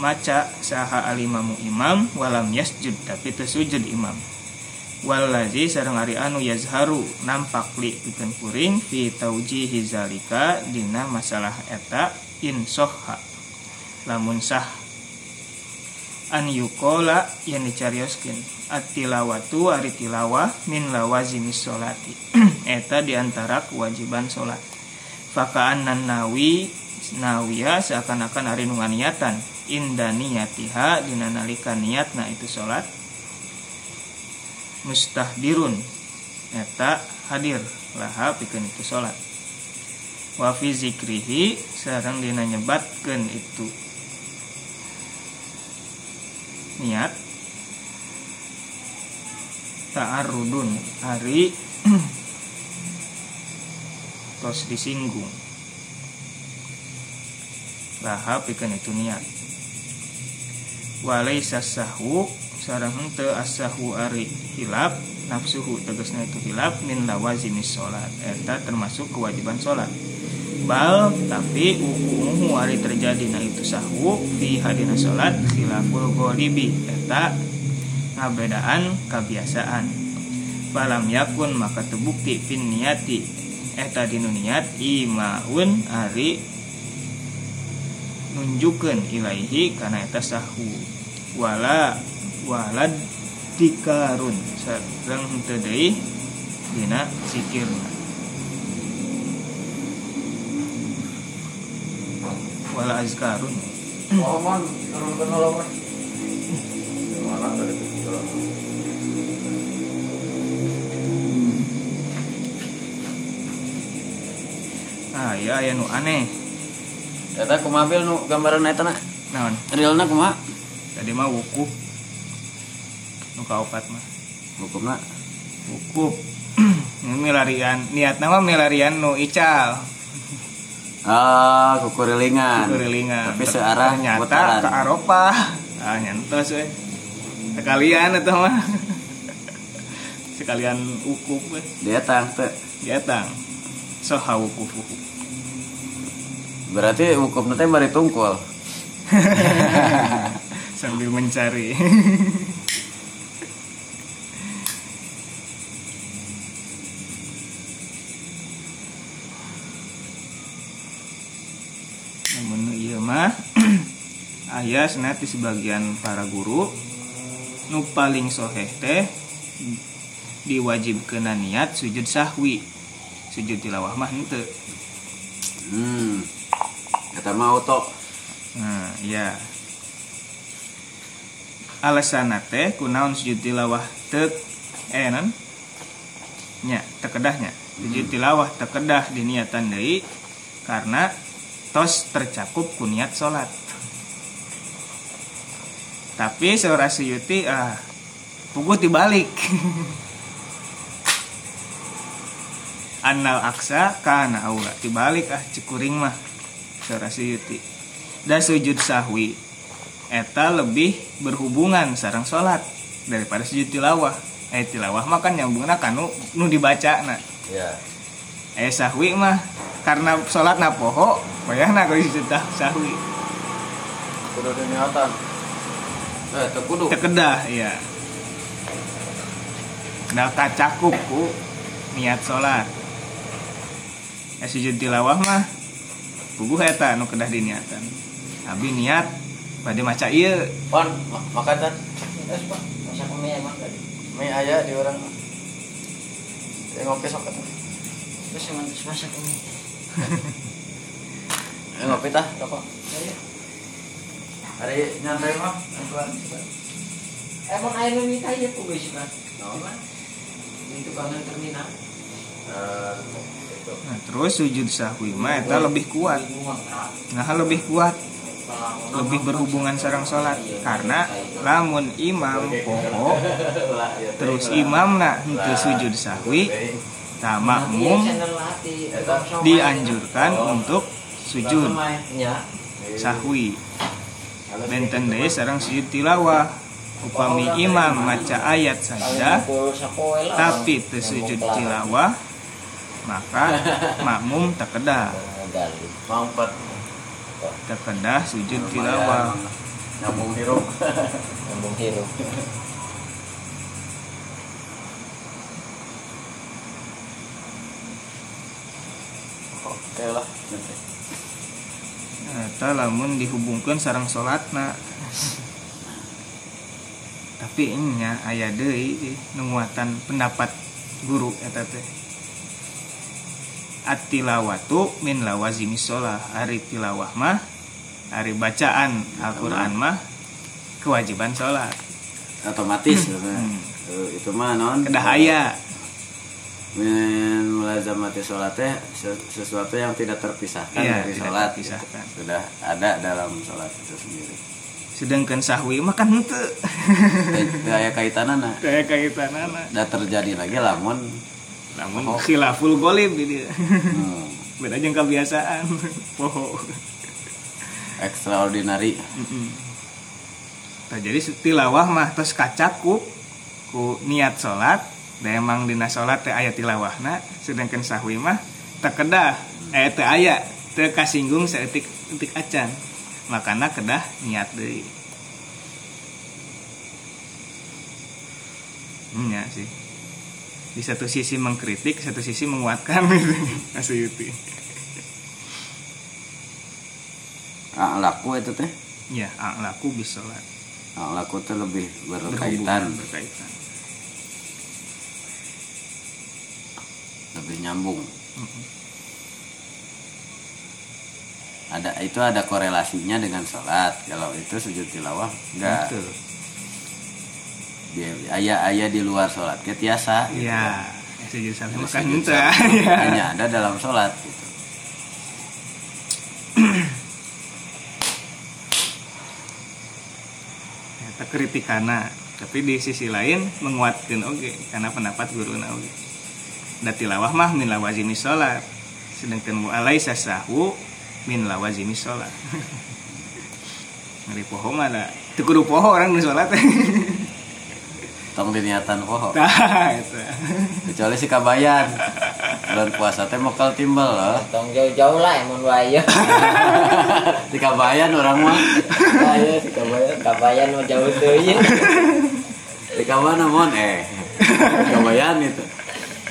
Maca saha alimamu imam walam yasjud tapi tersujud imam. Walazi sarang ari anu yazharu nampak li pikeun kuring fi taujihi zalika dina masalah eta in soha. Lamun sah an yukola yang dicarioskeun. At-tilawatu ari tilawah min lawazimis sholati. Eta di antara kewajiban sholat. Fakaan nan nawi nawiya seakan-akan ari nu niatan inda niyatiha dina nalika niatna itu salat mustahdirun. Eta hadir laha pikeun itu salat wa fi zikrihi sareng dina nyebatkeun itu ta'arudun hari tos disinggung. Lahap ikan itu niat. Walaisa sahwu sareng henteu asahu ari hilap nafsuhu tegasna itu hilap min lawazimis sholat. Eta termasuk kewajiban sholat bal tapi ukumuhu hari terjadi. Na itu sahwu fi hadina sholat khilaful ghalibi eta ngabedaan kebiasaan. Falam yakun maka terbukti fin niati. Eta dinu niat imaun ari nunjukkan ilaihi karena eta sahu. Wala walad dikarun. Sareng deui dina sikirna wala azkarun turunkan nolong Mana tadi itu? ah ya aya nu aneh. Eta kumabil nu gambaran eta na. naon? Realna kumaha? tadi mah wukuf nu kaopat mah. Hukumna wukuf Ini milarian niat nama milarian nu ical ah kukurilingan. kelilingan Tapi searah ternyata putaran. ke Eropa ah nyantos we sekalian itu mah sekalian ukuf we Dia tang teu. datang soha wukuf wukuf Berarti hukumna teh bari tungkul. sambil mencari ayah senati sebagian para guru nu paling soheh teh diwajibkeun niat sujud sahwi sujud tilawah mah henteu Hmm. Eta mah auto. Nah, ya. Alasan teh kunaon sujud tilawah tek eh non? Nya, tekedahnya. Sujud tilawah tekedah diniatan deui karena tos tercakup ku niat salat. Tapi seorang suyuti ah puguh dibalik. Annal aksa kana aula dibalik ah cikuring mah seorang suyuti dan sujud sahwi eta lebih berhubungan sarang sholat daripada sujud tilawah eh tilawah mah kan nyambungna kanu nu dibaca nah Ya. eh sahwi mah karena sholat na poho payahna kalau sujud sahwi Kudu diniatan. Eh, teu kudu. tekedah ya nah kacakup ku niat sholat eh sujud tilawah mah puguh eta nu kedah diniatan abi niat pada maca ieu Pan, ma- makan dan. Terus pak, masak mie emang tadi. Mie aya di orang. Ngopi sok atuh. Terus terus masak mie. Eh ngopi tah, rokok. Hari nyantai mah. Emang air mie kaya tuh guys kan? Naon? Itu kangen terminal. Eh, itu. Nah, terus sujud sahwi mah eta lebih kuat. Nah, lebih kuat, lebih berhubungan sarang salat karena lamun imam ya teh. terus imam nak henteu sujud sahwi, tah makmum Iya, dianjurkan untuk sujud Ya. sahwi. Benten deui sareng sujud tilawah. Upami imam maca ayat saja tapi teu sujud tilawah maka makmum takedah Mampet. takedah sujud tilawah Nyambung hirup. Ngomong hirup. Oke lah. Eta lamun dihubungkan sarang salatna tapi nya aya deui nguatan pendapat guru eta teh at-tilawatu min lawazimi sholah ari tilawah mah ari bacaan Al-Qur'an mah kewajiban sholat Otomatis. Hmm. Eh, Itu mah non. kedah aya min mulazamati sholat teh se- sesuatu yang tidak terpisahkan Iya, dari sholat terpisahkan. sudah ada dalam sholat itu sendiri. Sedangkan sahwi mah kan henteu Teu aya kaitanana. Kayak kaitanana. Da terjadi lagi lamun. Namun Oh. khilaful golib ini. Hmm, beda jeung kebiasaan. Poho extraordinary. Mm-mm. Nah, jadi tilawah mah terus kacak ku niat da emang dina salat teh aya tilawahna sedangkan sahwi mah teu kedah eh teu aya teu kasinggung saeutik eutik acan. Makana kedah niat deui. Hmm, ya sih. Di satu sisi mengkritik satu sisi menguatkan gitu. Asyuti ah, laku itu teh? Ya laku bisa ah, laku teh lebih berhubungan berkaitan lebih nyambung ada itu ada korelasinya dengan sholat kalau itu sujud tilawah enggak Betul. dia ayah ayah di luar sholat ketiasa gitu. Iya, sujud salah Jadi makan sujud salah Iya. hanya ada dalam sholat gitu. Kritikana, tapi di sisi lain menguatkan oke karena pendapat guru oge. Da tilawah mah min lawazimi sholat. Sedangkan mu'alai sasahu min lawazimi sholat. Ngeri poho mah da. Teu kudu poho orang nu sholat. tong diniatan poho kecuali si kabayan bulan puasa teh mokal timbel loh Tong jauh-jauh lah emang wayo. si kabayan orang mah Wayo si kabayan, kabayan mau jauh tuh ya. si kabana mon eh kabayan itu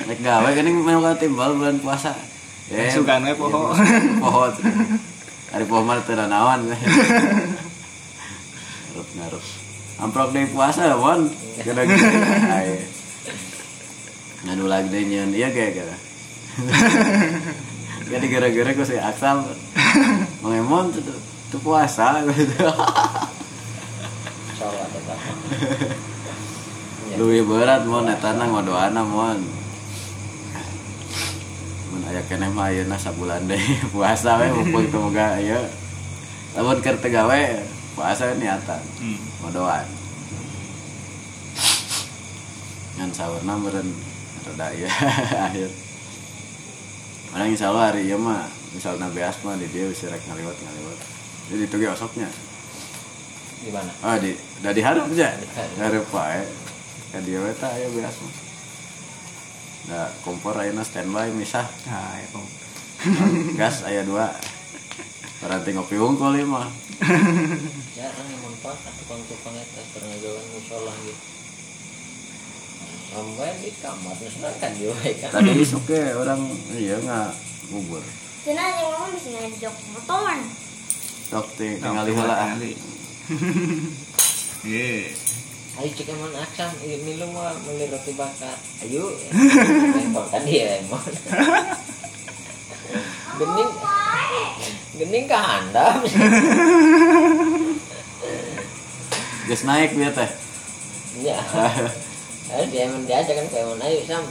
Nek gawe geuning mokal timbel bulan puasa. Eh Sugan we poho. poho hari poho mah teu naon ngarup ngarup amprok deui puasa mon? Gara-gara Ay. ngadu lagi deh nyeun. Iya kayak gara jadi gara-gara gue si aksal. Mengemon tuh tuh, puasa gitu. Sholat tetap. lebih berat mon. Etana ngodoana mon mun aya keneh mah ayeuna sabulan deh. Puasa we mumpung teu boga aya lamun keur teu gawe puasa niatan Hmm. ngodoan ngan saurna meureun rada ya akhir. Mana insya Allah hari ieu mah misalnya beas mah di dia bisa rek ngaliwat ngaliwat. Jadi itu ge osoknya. Di mana? oh di udah diharap aja harap wae ka dia we tah aya beas mah da kompor ayeuna standby misah Nah, ya, gas aya dua Berarti ngopi unggul ya mah Jarang yang manfaat tukang-tukang itu pernah jalan musola gitu. Ramai di kamar nusna kan juga kan. Tadi isuk ya orang iya nggak bubur Cina yang ngomong bisa ngajak motor. Sok teh Nah, tinggal heula kali. Iya. Ayo cek emang aksam, ini lu mau beli roti bakar. Ayo, emang kan dia emang. Gening, gening ke handap. Geus naik dia teh Ya, ayo dia emang diajak kan kayak mana ayo sam,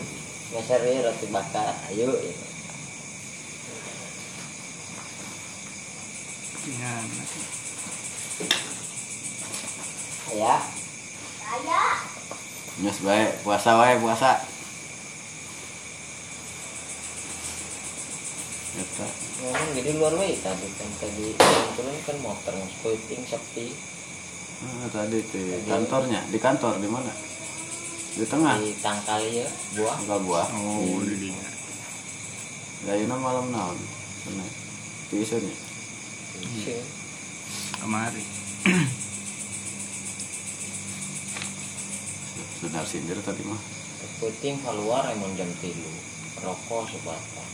meser ya roti bakar. Ayo, Iya. ya. Nyus bae puasa wae puasa. Eta. Ngomong jadi luar wae tadi kan tadi turun kan motor squatting sepi ah, tadi di kantornya di kantor di mana? Di tengah? Di tangkal ya buah. enggak buah. Oh, di dinya. Gayuna malam naon? Sana di iseunya Iya. Kemari. benar sindir tadi mah. Puting keluar emang jam tilu rokok sebatang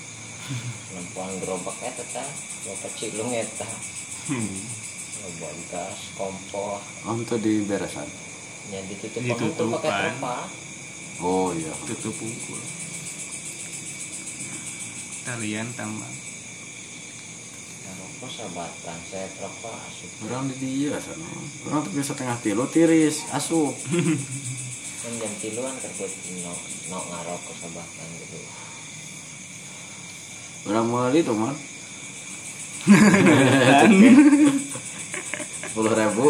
lampuan gerobak eta tah bapak cilung eta. Hmm. loba gas kompor. Oh itu di beresan? Yang ditutup tuh pakai trupa oh iya. Tutup pukul. Talian tambah. nah, rokok sebatang saya rokok asup orang di dia sana. Orang tuh biasa tengah tilu tiris asup kan jam tiluan kerja no no ngarokok sebatang gitu. Orang meuli tuh mah sepuluh ribu.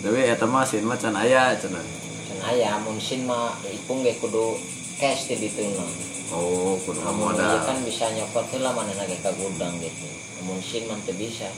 Tapi eta mah sin mah can aya cenah can aya mun sin mah ipung ge kudu cash di ditu na oh kudu modal. ieu kan bisa nyopot heula manehna ge ka gudang gitu. Mun sin mah teu bisa